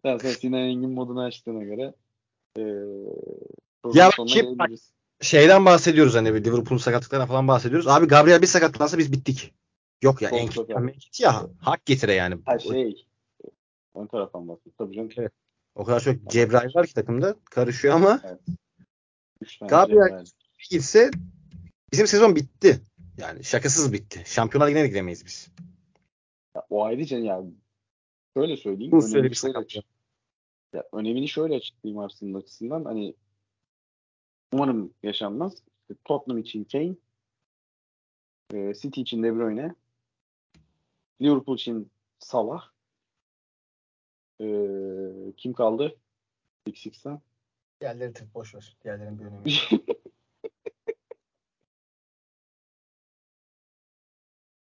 Sen Sinan Engin modunu açtığına göre ee, Ya gelebiliriz. Şeyden bahsediyoruz hani bir Liverpool'un sakatlıklarından falan bahsediyoruz. Abi Gabriel bir sakatlansa biz bittik. Yok ya Sol en ya hak getire yani. Ha şey ön taraftan bahsediyoruz. Tabii canım. Evet. O kadar çok Cebrail var ki takımda karışıyor ama tane Gabriel- Cebrail. gitse bizim sezon bitti. Yani şakasız bitti. Şampiyonlar Ligi'ne de giremeyiz biz. Ya, o ayrıca yani şöyle söyleyeyim. Bu önemini söyle bir ya, önemini şöyle açıklayayım Arsenal açısından. Hani umarım yaşanmaz. İşte Tottenham için Kane, e, City için De Bruyne, Liverpool için Salah, e, kim kaldı? Six'ten. Diğerleri tık boş ver. Diğerlerin bir önemi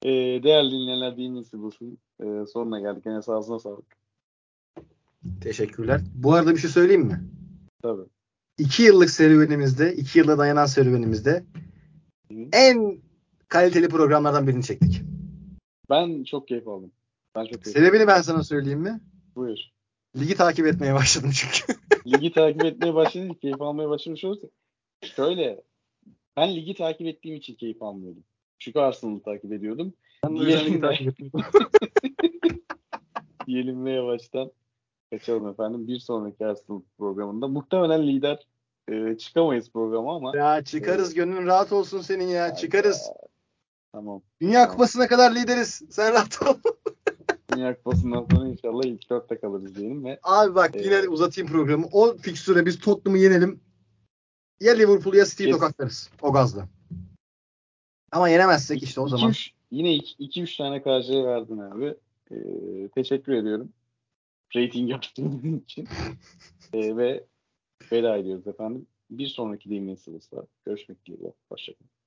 E, değerli dinleyenler dinleyicisi bulsun. E, sonuna geldik. Yine sağ sağlık. Teşekkürler. Bu arada bir şey söyleyeyim mi? Tabii. İki yıllık serüvenimizde, iki yıla dayanan serüvenimizde en kaliteli programlardan birini çektik. Ben çok keyif aldım. Ben çok keyif Sebebini aldım. ben sana söyleyeyim mi? Buyur. Ligi takip etmeye başladım çünkü. ligi takip etmeye başlayınca keyif almaya başlamış olursa şöyle ben ligi takip ettiğim için keyif almıyordum. Çünkü Arsenal'ı takip ediyordum. Diyelim de, diyelim ve yavaştan kaçalım efendim. Bir sonraki Arsenal programında muhtemelen lider e, çıkamayız programa ama ya çıkarız gönlün rahat olsun senin ya. Çıkarız. tamam. Dünya Tamam. Kupası'na kadar lideriz. Sen rahat ol. Dünya Kupası'ndan sonra inşallah ilk dörtte kalırız diyelim ve Abi bak Evet. yine uzatayım programı. O fikstüre biz Tottenham'ı yenelim. Ya Liverpool'u ya City'yi tokatlarız. O gazla. Ama yenemezsek işte o zaman. üç- yine 2-3 tane karşıya verdin abi. E, teşekkür ediyorum. Rating yaptığın için. E, ve veda ediyoruz efendim. Bir sonraki demin sırası. Görüşmek dileğiyle. Hoşçakalın.